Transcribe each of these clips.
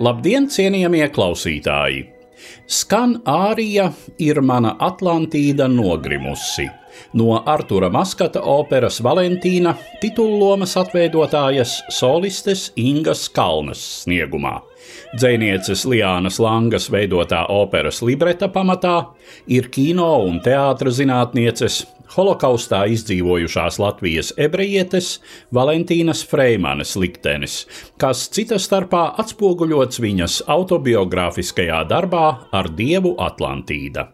Labdien, cienījamie klausītāji! Skan ārija ir mana Atlantīda nogrimusi. No Artura Maskata operas Valentīna titullomas atveidotājas solistes Ingas Kalnas sniegumā. Dzēnieces Liānas Langas veidotā operas libreta pamatā ir kino un teātras zinātnieces, holokaustā izdzīvojušās Latvijas ebrejietes Valentīnas Freimanes liktenis, kas cita starpā atspoguļots viņas autobiogrāfiskajā darbā ar dievu Atlantīda.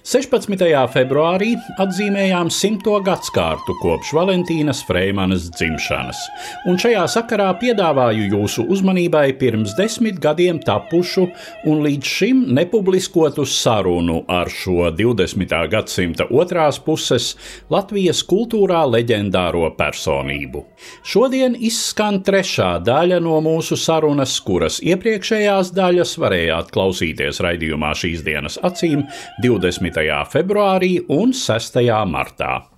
16. februārī atzīmējām simto gadsimtu kopš Valentīnas Freimanas dzimšanas, un šajā sakarā piedāvāju jūsu uzmanībai pirms desmit gadiem tapušu un līdz šim nepubliskotu sarunu ar šo 20. gadsimta otrās puses Latvijas kultūrā leģendāro personību. Šodien izskan trešā daļa no mūsu sarunas, kuras iepriekšējās daļas varējāt klausīties raidījumā šīs dienas acīm 20. Februārī un 6. martā.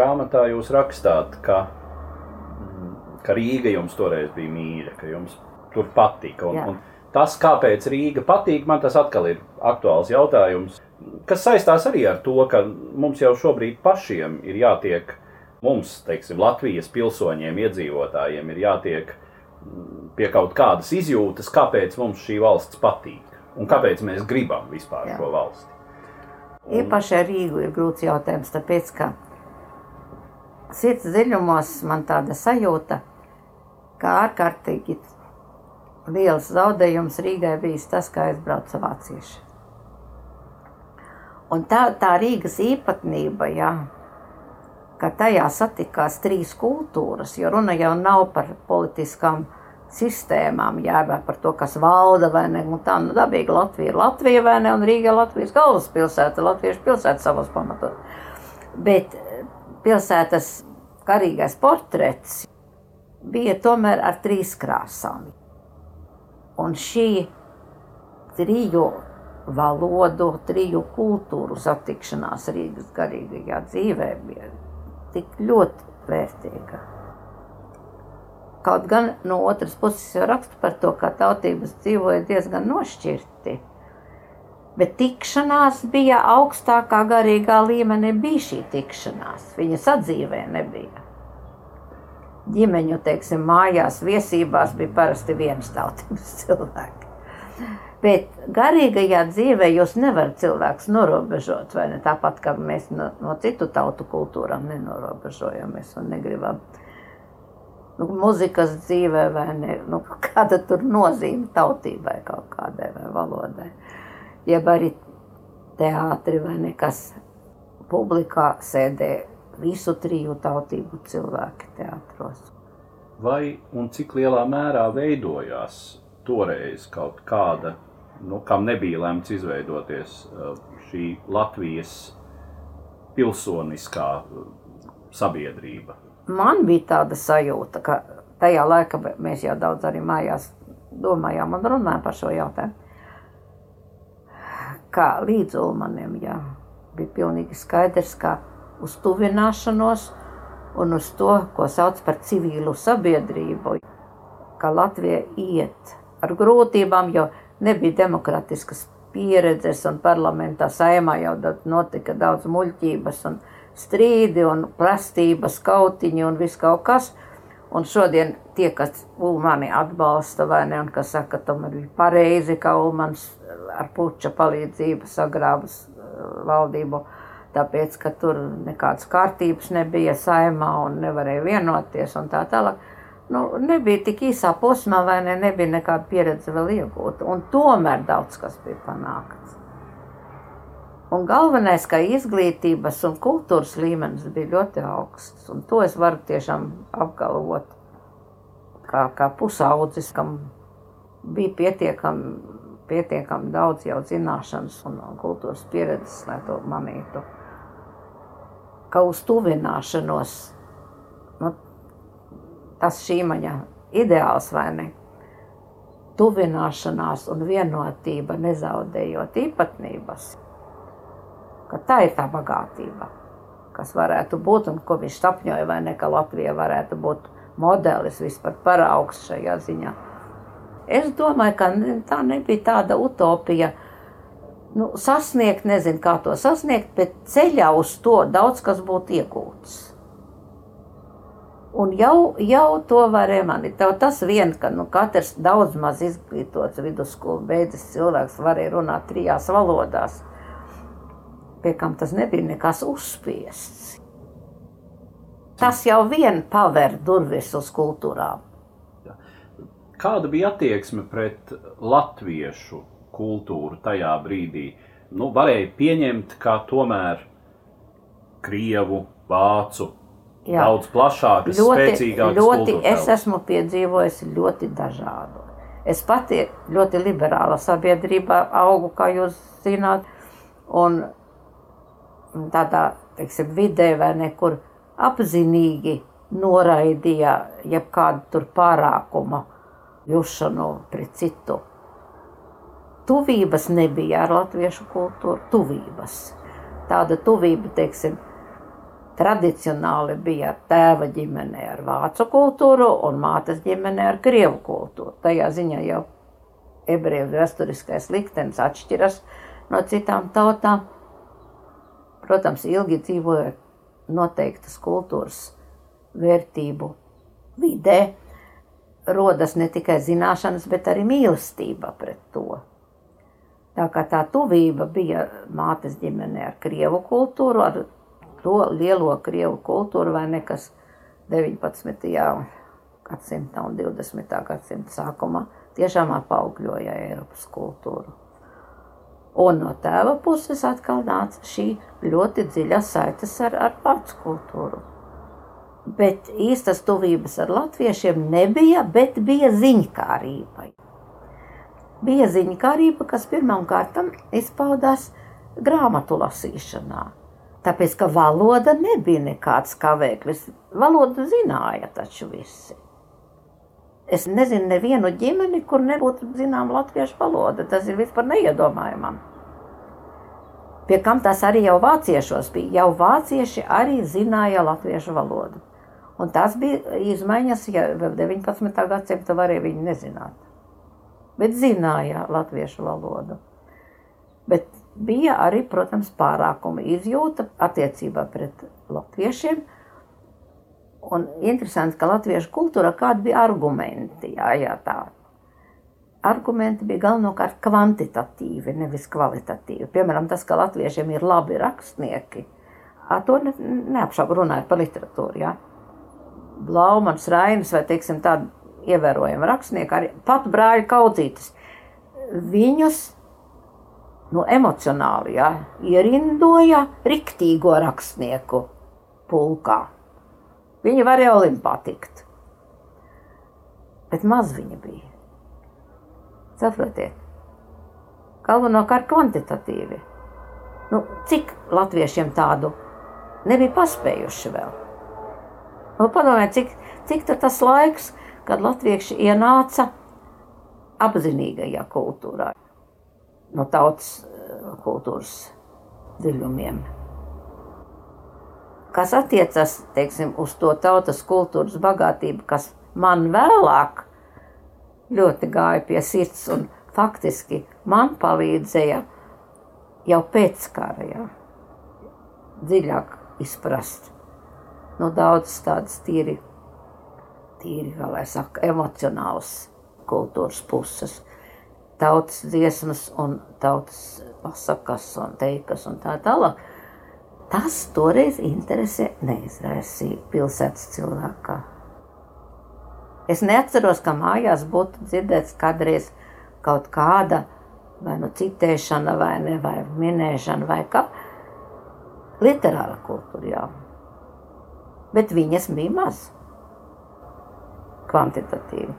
Grāmatā jūs rakstāt, ka, mm, ka Rīga jums toreiz bija mīļa, ka jums tur patika. Un, un tas, kāpēc Rīga patīk, man tas atkal ir aktuāls jautājums, kas saistās arī ar to, ka mums jau šobrīd pašiem ir jātiek, mums, teiksim, Latvijas pilsoņiem, iedzīvotājiem, ir jātiek mm, pie kaut kādas izjūtas, kāpēc mums šī valsts patīk un kāpēc mēs gribam vispār Jā. šo valsti. Īpaši ar Rīgu ir grūts jautājums, tāpēc ka sirds dziļumos man tāda sajūta, ka ārkārtīgi liels zaudējums Rīgai bijis tas, kā aizbrauca vācieši. Un tā, tā Rīgas īpatnība, ja, ka tajā satikās trīs kultūras, jo runa jau nav par politiskām sistēmām, jā, vai par to, kas valda vai ne. Un tā nu, dabīgi Latvija ir Latvija vai ne, un Rīga ir Latvijas galvaspilsēta, Latviešu pilsēta savos pamatos. Bet pilsētas karīgais portrets bija tomēr ar trīs krāsām. Un šī triju valodu, triju kultūru satikšanās Rīgas garīgajā dzīvē bija tik ļoti vērtīga. Kaut gan no otras puses jau raksta par to, ka tautības dzīvoja diezgan nošķirti. Bet tikšanās bija augstākā garīgā līmenī, bija šī tikšanās. Viņa sadzīvē nebija. Ģimeņu, teiksim, mājās, viesībās bija parasti vienas tautības cilvēki. Bet garīgajā dzīvē jūs nevarat cilvēks norobežot, vai ne? Tāpat kā mēs no, no citu tautu kultūrām nenorobežojamies un negribam. Nu, muzikas dzīvē vai ne, nu, kāda tur nozīme tautībai kaut kādai vai valodai. Jeb arī teātri vai nekas publikā sēdē visu triju tautību cilvēki teātros. Vai un cik lielā mērā veidojās toreiz kaut kāda nu, kam nebija lemts izveidoties uh, šī Latvijas pilsoniskā uh, sabiedrība. Man bija tāda sajūta, ka tajā laikā mēs jau daudz arī mājās domājām un runājām par šo jautājumu. Kā līdz Ulmanim, jā, bija pilnīgi skaidrs, ka uz tuvināšanos un uz to, ko sauc par civīlu sabiedrību, ka Latvija iet ar grūtībām, jo nebija demokratiskas pieredzes, un parlamentā saimā jau notika daudz muļķības, un strīdi, un prastības, kautiņi un viss kaut kas. Un šodien tie, kas Ulmani atbalsta, vai ne, un kas saka, ka tomēr bija pareizi, ka Ulmans ar puča palīdzību sagrābas uh, valdību, tāpēc, ka tur nekādas kārtības nebija saimā un nevarēja vienoties un tā tālāk nu, nebija tik īsā posmā, vai ne, nebija nekāda pieredze vēl iegūta. Un tomēr daudz kas bija panākts. Un galvenais, ka izglītības un kultūras līmenis bija ļoti augsts. Un to es varu tiešām apgalvot kā, kā pusaudzis, kam bija pietiekami pietiekam daudz jau zināšanas un, kultūras pieredzes, lai to manītu. Ka uz tuvināšanos nu, tas šī maņa ideāls vai ne? Tuvināšanās un vienotība nezaudējot īpatnības, ka tā ir tā bagātība, kas varētu būt un ko viņš sapņoja, vai ne, ka Latvija varētu būt modelis vispār paraugs šajā ziņā. Es domāju, ka tā nebija tāda utopija, nu, sasniegt, nezinu, kā to sasniegt, bet ceļā uz to daudz kas būtu iegūts. Un jau, jau to var emanīt. Tas vien, ka nu, katrs daudz maz izglītots vidusskolu beidzis cilvēks varēja runāt trijās valodās, pie kam tas nebija nekas uzspiests. Tas jau vien paver durvis uz kultūrām. Kāda bija attieksme pret latviešu kultūru tajā brīdī? Nu, varēja pieņemt, ka tomēr krievu, vācu, Jā. daudz plašākas, ļoti, spēcīgākas. Ļoti, es esmu piedzīvojis ļoti dažādu. Es pati ļoti liberāla sabiedrībā augu, kā jūs zināt, un tādā, teiksim, vidē vai nekur apzinīgi noraidīja jebkādu tur pārākumu jušanu pret citu. Tuvības nebija ar latviešu kultūru, tuvības. Tāda tuvība, teiksim, tradicionāli bija tēva ģimene ar vācu kultūru un mātes ģimene ar krievu kultūru. Tajā ziņā jau ebreju vēsturiskais liktenis atšķiras no citām tautām. Protams, ilgi dzīvojot noteiktas kultūras vērtību vidē, rodas ne tikai zināšanas, bet arī mīlestība pret to. Tā kā tā tuvība bija mātes ģimenē ar krievu kultūru, ar to lielo krievu kultūru vai nekas 19. gadsimta un 20. gadsimta sākumā tiešām apaugļoja Eiropas kultūru. Un no tēva puses atkal nāca šī ļoti dziļa saites ar, ar pats kultūru. Bet īstas tuvības ar latviešiem nebija, bet bija ziņkārība. Bija ziņkārība, kas pirmām kārtām izpaudās grāmatu lasīšanā Tāpēc, ka valoda nebija nekāds kavēklis. Valodu zināja taču visi. Es nezinu nevienu ģimeni, kur nebūtu zināma latviešu valoda. Tas ir vispār neiedomājami. Pie kam tas arī jau vāciešos bija. Jau vācieši arī zināja latviešu valodu. Un tas bija izmaiņas, ja vēl 19. gadsimta varēja viņi nezināt. Bet zināja latviešu valodu. Bet bija arī, protams, pārākuma izjūta attiecībā pret latviešiem. Un interesanti, ka latviešu kultūra kādi bija argumenti, jā, jā, tā. Argumenti bija galvenokārt kvantitatīvi, nevis kvalitatīvi. Piemēram, tas, ka latviešiem ir labi rakstnieki, to ne, neapšaubu runājot par literatūru, jā. Blaumans, Rainis vai, teiksim, tādi ievērojami rakstnieki, arī pat brāļi kaudzītas. Viņus nu, emocionāli ja, ierindoja riktīgo rakstnieku pulkā. Viņi varēja Olimpā tikt. Bet maz viņa bija. Saprotiet? Galvenokārt kvantitatīvi. Nu, cik latviešiem tādu nebija paspējuši vēl? Nu, padomājiet, cik, cik tas laiks, kad latvieši ienāca apzinīgajā kultūrā no tautas eh, kultūras dziļumiem. Kas attiecas teiksim, uz to tautas kultūras bagātību, kas man vēlāk ļoti gāja pie sirds un faktiski man palīdzēja jau pēc kara, jā, dziļāk izprast. Nu, daudz tādas tīri, tīri, kā lai saka, emocionālas kultūras puses tautas dziesmas un tautas pasakas un teikas un tā tālāk. Tas toreiz interesi neizraisīja pilsētas cilvēkā. Es neatceros, ka mājās būtu dzirdēts kādreiz kaut kāda vai nu citēšana, vai, ne, vai minēšana, vai kā literāra kultūra, jā. Bet viņas bija maz kvantitatīvi.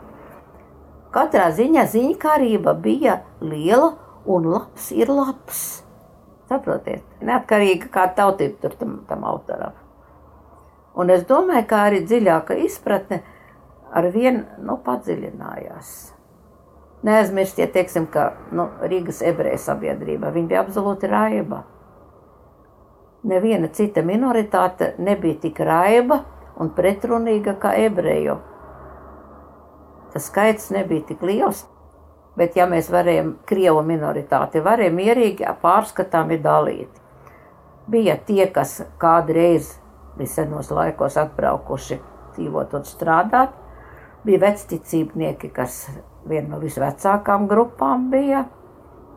Katrā ziņā ziņkārība bija liela un labs ir labs. Saprotiet, neatkarīgi kā tautība tur tam, tam autoram. Un es domāju, ka arī dziļāka izpratne ar vien nu, padziļinājās. Neaizmirstiet, teiksim, ka nu, Rīgas ebreju sabiedrība bija absolūti raiba. Neviena cita minoritāte nebija tik raiba un pretrunīga kā ebreju Tas skaits nebija tik liels, bet ja mēs varējām, krievu minoritāti, varēja mierīgi pārskatāmi dalīt. Bija tie, kas kādreiz bija senos laikos atbraukuši dzīvot un strādāt, bija vecticībnieki, kas viena no visvecākām grupām bija.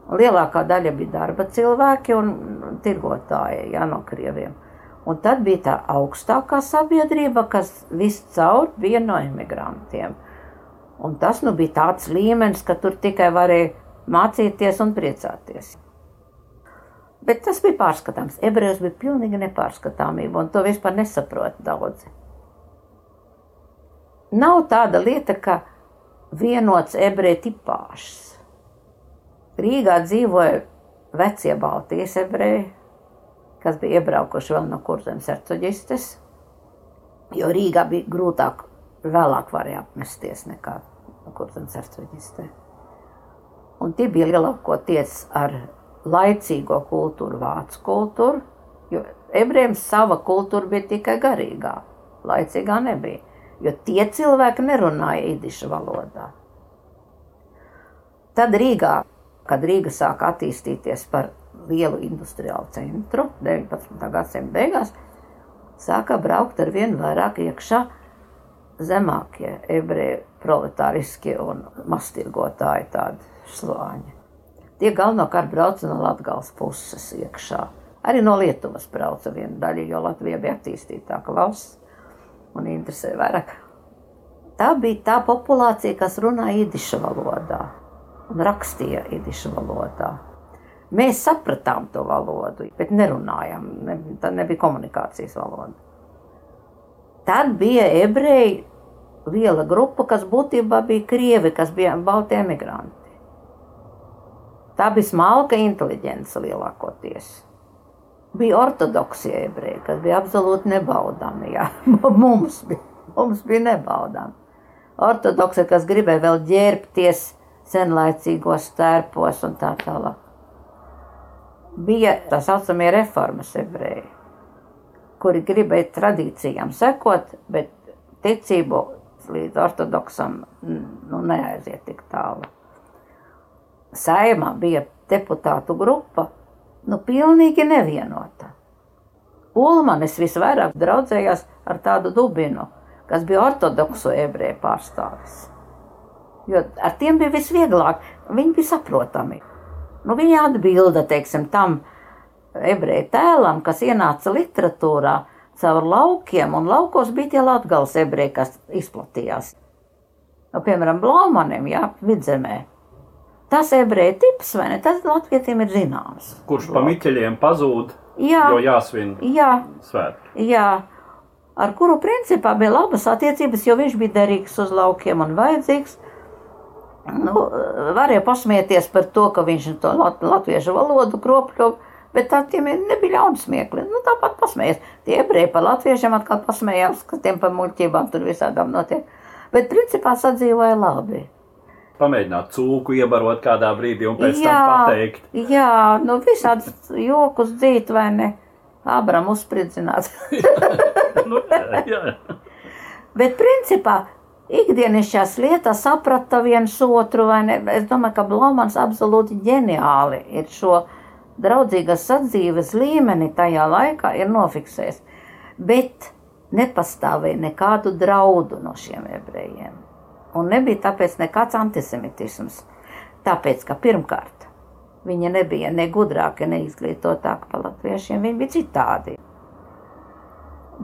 Lielākā daļa bija darba cilvēki un tirgotāji jā, no krieviem. Un tad bija tā augstākā sabiedrība, kas viscaur bija no imigrantiem. Un tas nu, bija tāds līmenis, ka tur tikai varēja mācīties un priecāties. Bet tas bija pārskatāms. Ebrejs bija pilnīgi nepārskatāmība, un to vispār nesaprot daudzi. Nav tāda lieta, ka vienots ebreju tipāžs. Rīgā dzīvoja vecie Baltijas ebreji, kas bija iebraukuši vēl no kurzemes hercoģistes, jo Rīgā bija grūtāk vēlāk varēja apmesties nekā kurzemes arcveģistē. Un tie bija lielākoties ar laicīgo kultūru, vācu kultūru, jo ebrejiem sava kultūra bija tikai garīgā, laicīgā nebija, jo tie cilvēki nerunāja idišu valodā. Tad Rīgā, kad Rīga sāka attīstīties par lielu industriālu centru 19. gadsimta beigās, sāka braukt ar vien vairāk iekšā zemākie ebreji, proletāriskie un mastirgotāji tādi slāņi. Tie galvenokārt brauca no Latgales puses iekšā. Arī no Lietuvas brauca viena daļa, jo Latvija bija attīstītāka valsts un interesē vairāk. Tā bija tā populācija, kas runāja idiša valodā un rakstīja idiša valodā. Mēs sapratām to valodu, bet nerunājām. Ne, tā nebija komunikācijas valoda. Tad bija ebreji liela grupa, kas būtībā bija krievi, kas bija balti emigranti. Tā bija smalka inteliģence lielākoties. Bija ortodoksie ebreji, kas bija absolūti nebaudāmi. Mums, bija, mums bija nebaudāmi. Ortodokse, kas gribēja vēl ģērbties senlaicīgos stērpos un tā tālāk. Bija tā saucamie reformas ebreji kuri gribēja tradīcijām sekot, bet ticību līdz ortodoksam nu, neaiziet tik tālu. Saimā bija deputātu grupa, nu, pilnīgi nevienota. Ulmanis visvairāk draudzējās ar tādu dubinu, kas bija ortodoksu ebreju pārstāvis. Jo ar tiem bija visvieglāk, viņi bija saprotami. Nu, viņi atbilda, teiksim, tam ebreju tēlam, kas ienāca literatūrā, caur laukiem, un laukos bija tie latgals ebreji, kas izplatījās. Nu, piemēram, Blaumanim, jā, vidzemē. Tas ebreju tips, vai ne, tas latvietiem ir zināms. Kurš pa miķeļiem pazūd, Jā, jo jāsvin jā, svētki. jā. Ar kuru principā bija labas attiecības, jo viņš bija derīgs uz laukiem un vajadzīgs. Nu, varēja pasmieties par to, ka viņš to lat latviešu valodu kropļo, Bet tā tiem nebija ļauna smiekli. Nu, tāpat pasmējās. Tie ebreji par latviešiem atkal pasmējās, ka tiem par muļķībām tur visādām notiek. Bet principā sadzīvoja labi. Pamēģināt cūku iebarot kādā brīdī un pēc jā, tam pateikt. Jā, nu visādas jokus dzīt vai ne. Abram uzspridzināt. nu, jā, jā. Bet principā ikdienišķās lietās saprata viens otru vai ne. Es domāju, ka Blomans absolūti ģeniāli ir šo draudzīgas sadzīves līmeni tajā laikā ir nofiksējis. Bet nepastāvēja nekādu draudu no šiem ebrejiem. Un nebija tāpēc nekāds antisemitisms. Tāpēc, ka pirmkārt, viņi nebija ne gudrāki, ne izglītotāki par latviešiem, viņi bija citādi.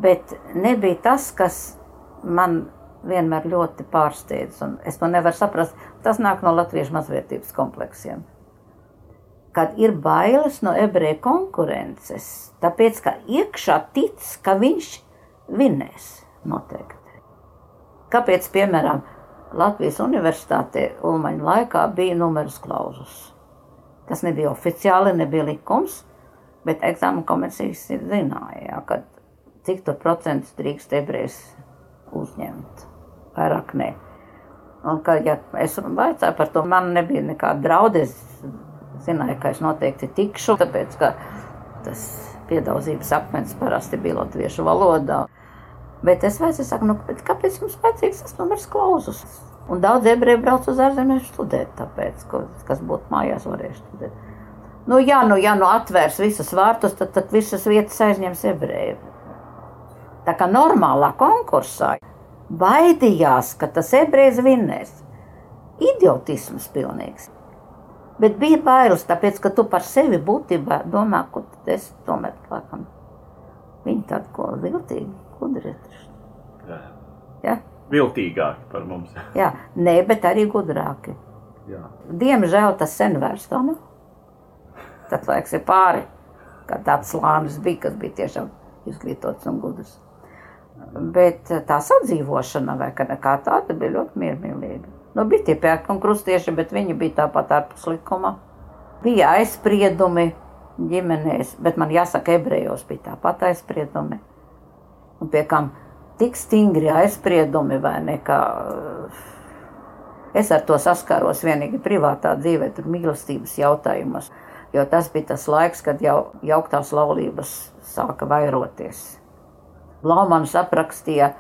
Bet nebija tas, kas man vienmēr ļoti pārsteidz, un es to nevaru saprast. Tas nāk no latviešu mazvērtības kompleksiem kad ir bailes no ebreju konkurences, tāpēc ka iekšā tic, ka viņš vinnēs noteikti. Kāpēc, piemēram, Latvijas universitātē Ulmaņa laikā bija numeris klauzus? Tas nebija oficiāli, nebija likums, bet eksāmena komisijas zināja, ka cik tur procentus drīkst ebrejs uzņemt, vairāk ne. Un, ka, ja es vaicāju par to, man nebija nekāda draudēs zināju, ka es noteikti tikšu, tāpēc ka tas piedaudzības akmens parasti bija latviešu valodā. Bet es vairs saku, nu, kāpēc mums vajadzīgs tas numurs klauzus? Un daudz ebreju brauc uz ārzemēm studēt, tāpēc, ka, kas būtu mājās varējuši studēt. Nu, jā, nu, ja nu atvērs visas vārtus, tad, tad visas vietas aizņems ebreji. Tā kā normālā konkursā baidījās, ka tas ebrejs vinnēs. Idiotisms pilnīgs. Bet bija bailes, tāpēc, ka tu par sevi būtībā domā, ka tu esi tomēr laikam. Viņi tādi ko viltīgi, gudri. Jā. Ja? Viltīgāki par mums. Jā, nē, bet arī gudrāki. Jā. Diemžēl tas sen vairs tā nav. Tad laiks ir pāri, ka tāds slānis bija, kas bija tiešām izglītots un gudrs. Bet tā sadzīvošana vai kā tāda bija ļoti miermīlīga. Nu, bija tie pērkona krustieši, bet viņi bija tāpat ārpus likuma. Bija aizspriedumi ģimenēs, bet man jāsaka, ebrejos bija tāpat aizspriedumi. Un pie kam tik stingri aizspriedumi vai nekā. Es ar to saskāros vienīgi privātā dzīvē, tur mīlestības jautājumos, jo tas bija tas laiks, kad jau jauktās laulības sāka vairoties. Blaumans aprakstīja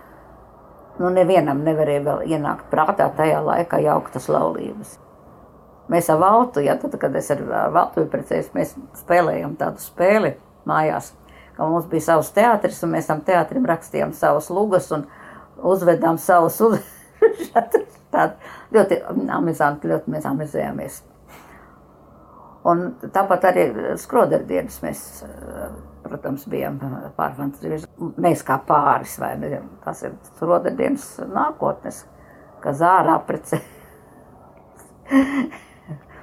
Nu, nevienam nevarēja vēl ienākt prātā tajā laikā jauktas laulības. Mēs ar Valtu, ja, tad, kad es ar Valtu precējos, mēs spēlējām tādu spēli mājās, ka mums bija savs teātris, un mēs tam teātrim rakstījām savus lugas un uzvedām savus uzvedus. ļoti amizanti, ļoti mēs amizējāmies. Un tāpat arī skroderdienas mēs protams, bijām pārfantazējuši. Mēs kā pāris, vai ne? Tas ir rodadienas nākotnes, ka zāra aprece.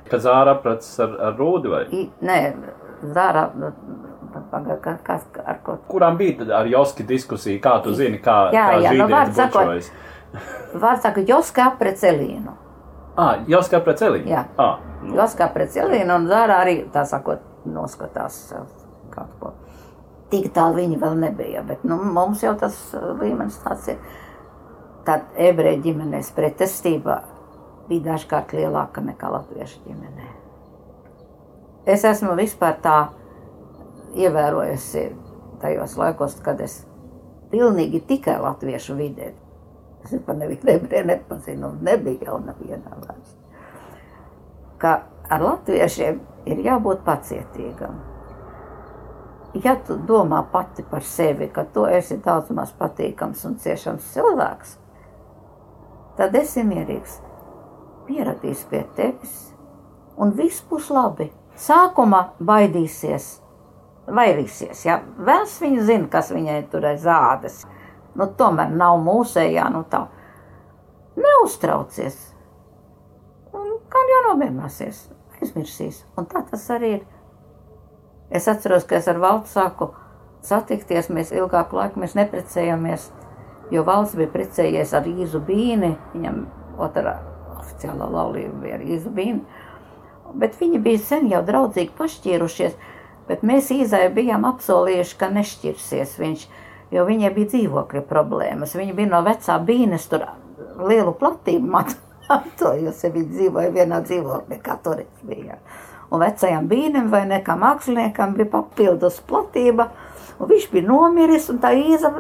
Ka zāra apreces ar, ar rūdi vai? I, nē, zāra, kas, kas, ar ko? Kurām bija ar Joski diskusija, kā tu zini, kā, jā, kā jā, nu, vārds bučojas? vārds sakot, Joska aprece Elīnu. Ah, Joska aprece Elīnu? Jā. Ah, nu. Joska aprece Elīnu un zāra arī, tā sakot, noskatās kaut ko tik tālu viņi vēl nebija. Bet nu, mums jau tas uh, līmenis tāds ir. Tad ebreju ģimenēs pretestība bija dažkārt lielāka nekā latviešu ģimenē. Es esmu vispār tā ievērojusi tajos laikos, kad es pilnīgi tikai latviešu vidē. Es nevienu ebreju nepazinu, un nebija jau nevienā vairs. Ka ar latviešiem ir jābūt pacietīgam. Ja tu domā pati par sevi, ka tu esi daudz maz patīkams un ciešams cilvēks, tad esi mierīgs. Pieradīs pie tevis, un viss būs labi. Sākumā baidīsies, vairīsies. Ja? Vēls viņa zina, kas viņai tur ir zādes. Nu, tomēr nav mūsējā, nu tā. Neuztraucies. Un kā jau nomierināsies, aizmirsīs. Un tā tas arī ir. Es atceros, ka es ar valdu sāku satikties, mēs ilgāku laiku mēs neprecējāmies, jo valsts bija precējies ar Īzu Bīni, viņam otrā oficiālā laulība bija ar Īzu Bīni, bet viņi bija sen jau draudzīgi pašķīrušies, bet mēs Īzai bijām apsolījuši, ka nešķirsies viņš, jo viņai bija dzīvokļa problēmas, viņa bija no vecā Bīnes tur lielu platību matojusi, viņa dzīvoja vienā dzīvoklī, kā turis bija. Un vecajam bīnam vai nekā māksliniekam bija papildus platība, un viņš bija nomiris, un tā īza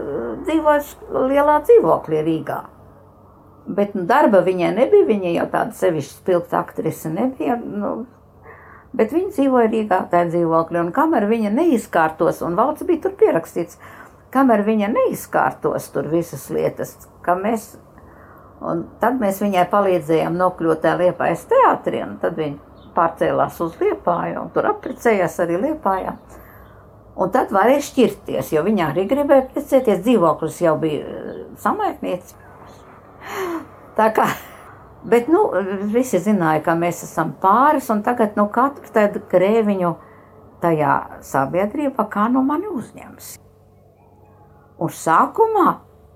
dzīvoja lielā dzīvoklī Rīgā. Bet nu, darba viņai nebija, viņa jau tāda sevišķa spilgta aktrise nebija, nu, bet viņa dzīvoja Rīgā tajā dzīvoklī, un kamēr viņa neizkārtos, un valsts bija tur pierakstīts, kamēr viņa neizkārtos tur visas lietas, ka mēs Un tad mēs viņai palīdzējām nokļūt tajā Liepājas teātrī, un tad viņa pārcēlās uz Liepāju, un tur apprecējās arī Liepājā. Un tad varēja šķirties, jo viņa arī gribēja precēties, dzīvoklis jau bija eh, samaitnieks. Tā kā, bet, nu, visi zināja, ka mēs esam pāris, un tagad, nu, katru tādu grēviņu tajā sabiedrībā, kā no mani uzņems. Un sākumā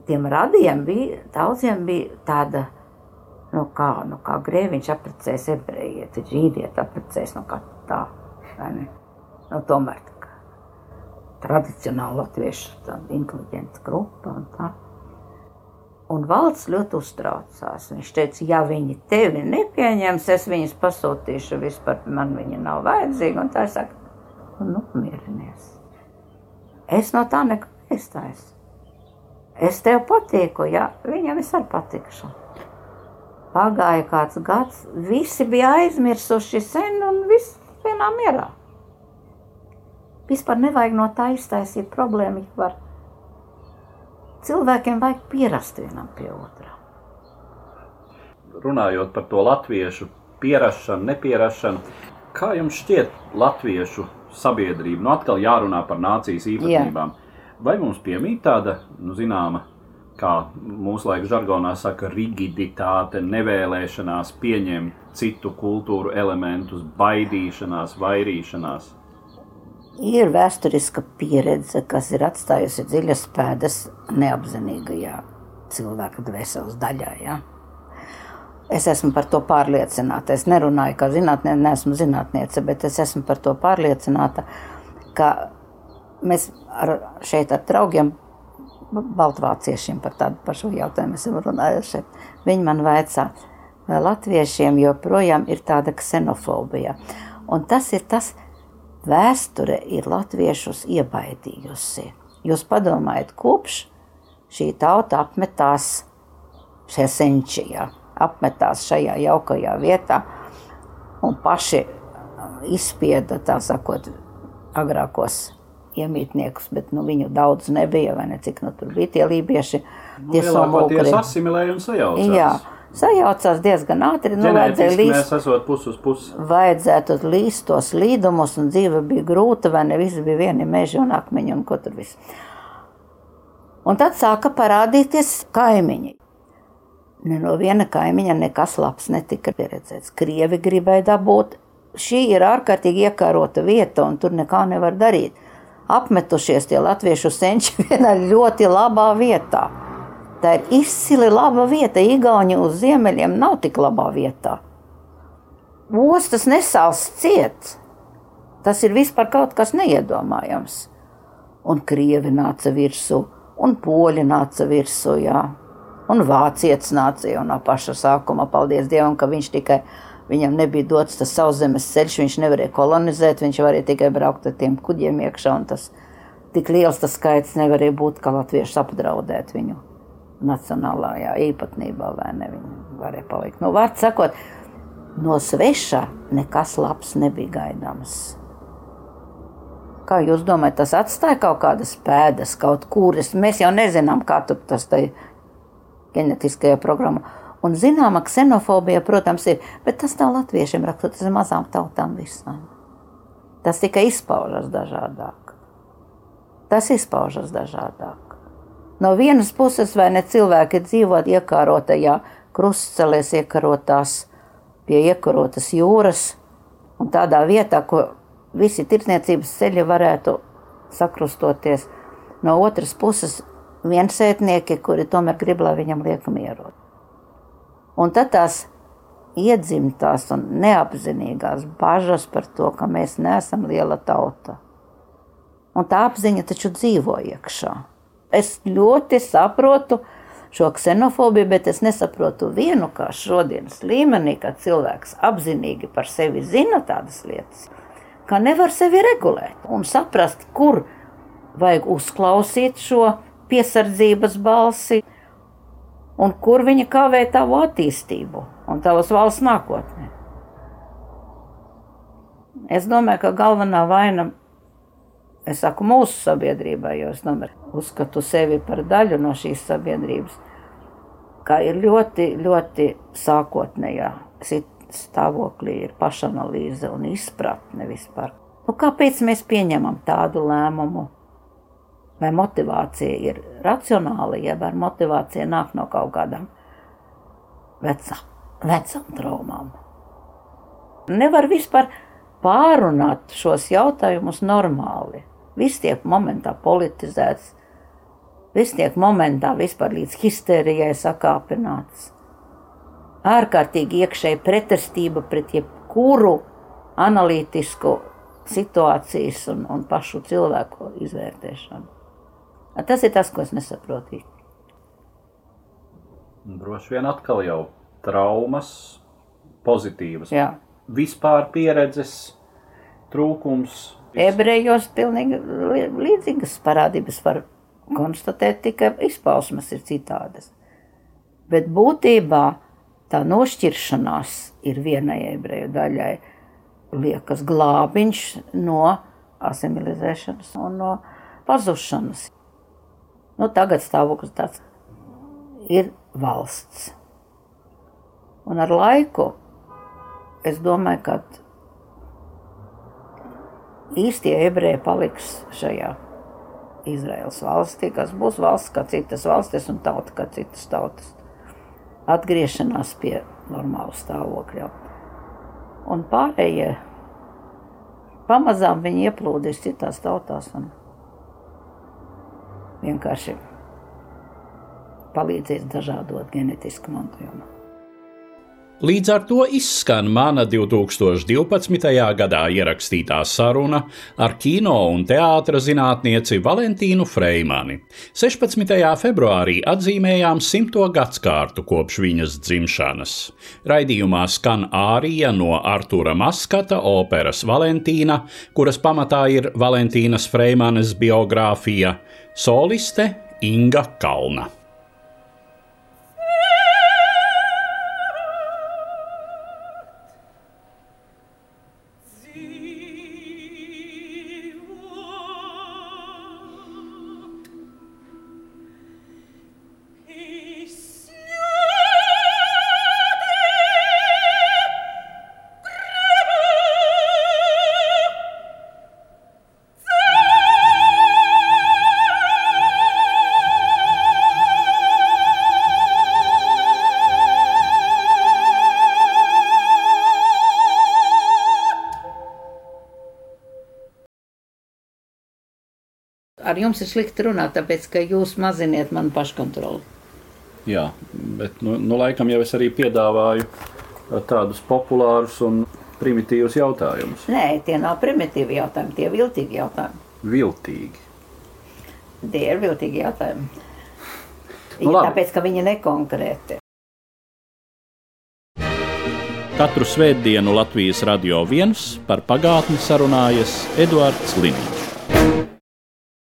tiem radiem bija, daudziem bija tāda, nu kā, nu kā grēviņš apprecēs ebrejieti, žīdieti apprecēs, nu kā tā, vai ne? Nu tomēr tā kā tradicionāli latviešu tāda inteliģenta grupa un tā. Un valsts ļoti uztraucās. Viņš teica, ja viņi tevi nepieņems, es viņus pasūtīšu, vispār man viņa nav vajadzīga. Un tā es saku, nu, mierinies. Es no tā neko neiztaisu. Es tev patīku, jā, viņam es arī patikšu. Pagāja kāds gads, visi bija aizmirsuši sen un viss vienā mierā. Vispār nevajag no tā iztaisīt problēmu, ja var. Cilvēkiem vajag pierast vienam pie otrā. Runājot par to latviešu pierašanu, nepierašanu, kā jums šķiet latviešu sabiedrība? Nu, atkal jārunā par nācijas īpatnībām. Jā vai mums piemīt tāda, nu, zināma, kā laika žargonā saka, rigiditāte, nevēlēšanās pieņemt citu kultūru elementus, baidīšanās, vairīšanās? Ir vēsturiska pieredze, kas ir atstājusi dziļas pēdas neapzinīgajā cilvēka dvēseles daļā. Ja? Es esmu par to pārliecināta. Es nerunāju kā zinātniece, neesmu zinātniece, bet es esmu par to pārliecināta, ka mēs ar, šeit ar draugiem, baltvāciešiem par tādu pašu jautājumu esam runājuši. Viņi man vaicā, vai latviešiem joprojām ir tāda ksenofobija. Un tas ir tas, vēsture ir latviešus iebaidījusi. Jūs padomājiet, kopš šī tauta apmetās šajā senčijā, apmetās šajā jaukajā vietā un paši izspieda, tā sakot, agrākos iemītniekus, bet nu, viņu daudz nebija, ne cik nu, tur bija tie lībieši. Nu, tie somūkri. asimilēja un sajaucās. Jā, sajaucās diezgan ātri. Nu, vajadzēja līst. Pus uz pusi. Vajadzētu līst tos līdumus, un dzīve bija grūta, vai ne visi bija vieni meži un akmeņi un ko tur viss. Un tad sāka parādīties kaimiņi. Ne no viena kaimiņa nekas labs netika pieredzēts. Krievi gribēja dabūt. Šī ir ārkārtīgi iekārota vieta, un tur nekā nevar darīt apmetušies tie latviešu senči vienā ļoti labā vietā. Tā ir izcili laba vieta. Igauni uz ziemeļiem nav tik labā vietā. Ostas nesāls ciet. Tas ir vispār kaut kas neiedomājams. Un krievi nāca virsū, un poļi nāca virsū, jā. Un vācietis nāca jau no paša sākuma. Paldies Dievam, ka viņš tikai Viņam nebija dots tas sauszemes ceļš, viņš nevarēja kolonizēt, viņš varēja tikai braukt ar tiem kuģiem iekšā. Tas tik liels tas skaits nevarēja būt, ka latvieši apdraudēt viņu. nacionālajā īpatnībā, vai ne? Viņi varēja palikt. Nu, vārds sakot, no sveša nekas labs nebija gaidāms. Kā jūs domājat, tas atstāja kaut kādas pēdas, kaut kuras? Mēs jau nezinām, kā tas tajā ģenetiskajā programmā. Un zināma ksenofobija, protams, ir, bet tas nav latviešiem rakstot, tas ir mazām tautām visām. Tas tikai izpaužas dažādāk. Tas izpaužas dažādāk. No vienas puses, vai ne cilvēki dzīvo iekārotajā krustcelēs, iekarotās pie iekarotas jūras un tādā vietā, ko visi tirdzniecības ceļi varētu sakrustoties. No otras puses, viensētnieki, kuri tomēr grib, lai viņam liek mieru. Un tad tās iedzimtās un neapzinīgās bažas par to, ka mēs neesam liela tauta. Un tā apziņa taču dzīvo iekšā. Es ļoti saprotu šo ksenofobiju, bet es nesaprotu vienu, kā šodienas līmenī, kad cilvēks apzinīgi par sevi zina tādas lietas, ka nevar sevi regulēt un saprast, kur vajag uzklausīt šo piesardzības balsi, un kur viņa kavē tavu attīstību un tavas valsts nākotni. Es domāju, ka galvenā vaina, es saku, mūsu sabiedrībā, jo es domāju, uzskatu sevi par daļu no šīs sabiedrības, kā ir ļoti, ļoti sākotnējā stāvoklī, ir pašanalīze un izpratne vispār. Nu, kāpēc mēs pieņemam tādu lēmumu? Vai motivācija ir racionāla, jeb ar motivācija nāk no kaut kādām vecām, vecām traumām. Nevar vispār pārunāt šos jautājumus normāli. Viss tiek momentā politizēts, viss tiek momentā vispār līdz histērijai sakāpināts. Ārkārtīgi iekšēji pretestība pret jebkuru analītisku situācijas un, un pašu cilvēku izvērtēšanu. Tas ir tas, ko es nesaprotu. Droši vien atkal jau traumas, pozitīvas. Jā. Vispār pieredzes trūkums. Ebrejos pilnīgi līdzīgas parādības var konstatēt, tikai izpausmes ir citādas. Bet būtībā tā nošķiršanās ir vienai ebreju daļai, liekas, glābiņš no asimilizēšanas un no pazušanas. Nu, tagad stāvoklis tāds ir valsts. Un ar laiku es domāju, ka īstie ebreji paliks šajā Izraels valstī, kas būs valsts kā citas valstis un tauta kā citas tautas. Atgriešanās pie normāla stāvokļa. Un pārējie pamazām viņi ieplūdīs citās tautās. Un vienkārši palīdzēs dažādot genetisku mantojumu. Līdz ar to izskan mana 2012. gadā ierakstītā saruna ar kino un teātra zinātnieci Valentīnu Freimani. 16. februārī atzīmējām simto gadsimtu kopš viņas dzimšanas. Raidījumā skan ārija no Artura Maskata operas Valentīna, kuras pamatā ir Valentīnas Freimanes biogrāfija Soliste Inga Kalna. Jums ir slikti runāt, tāpēc ka jūs maziniet manu paškontroli. Jā, bet nu, nu, laikam jau es arī piedāvāju tādus populārus un primitīvus jautājumus. Nē, tie nav primitīvi jautājumi, tie ir viltīgi jautājumi. Viltīgi. Tie ir viltīgi jautājumi. Nu, labi. Tāpēc, ka viņi nekonkrēti. Katru svētdienu Latvijas radio viens par pagātni sarunājas Eduards Liniņš.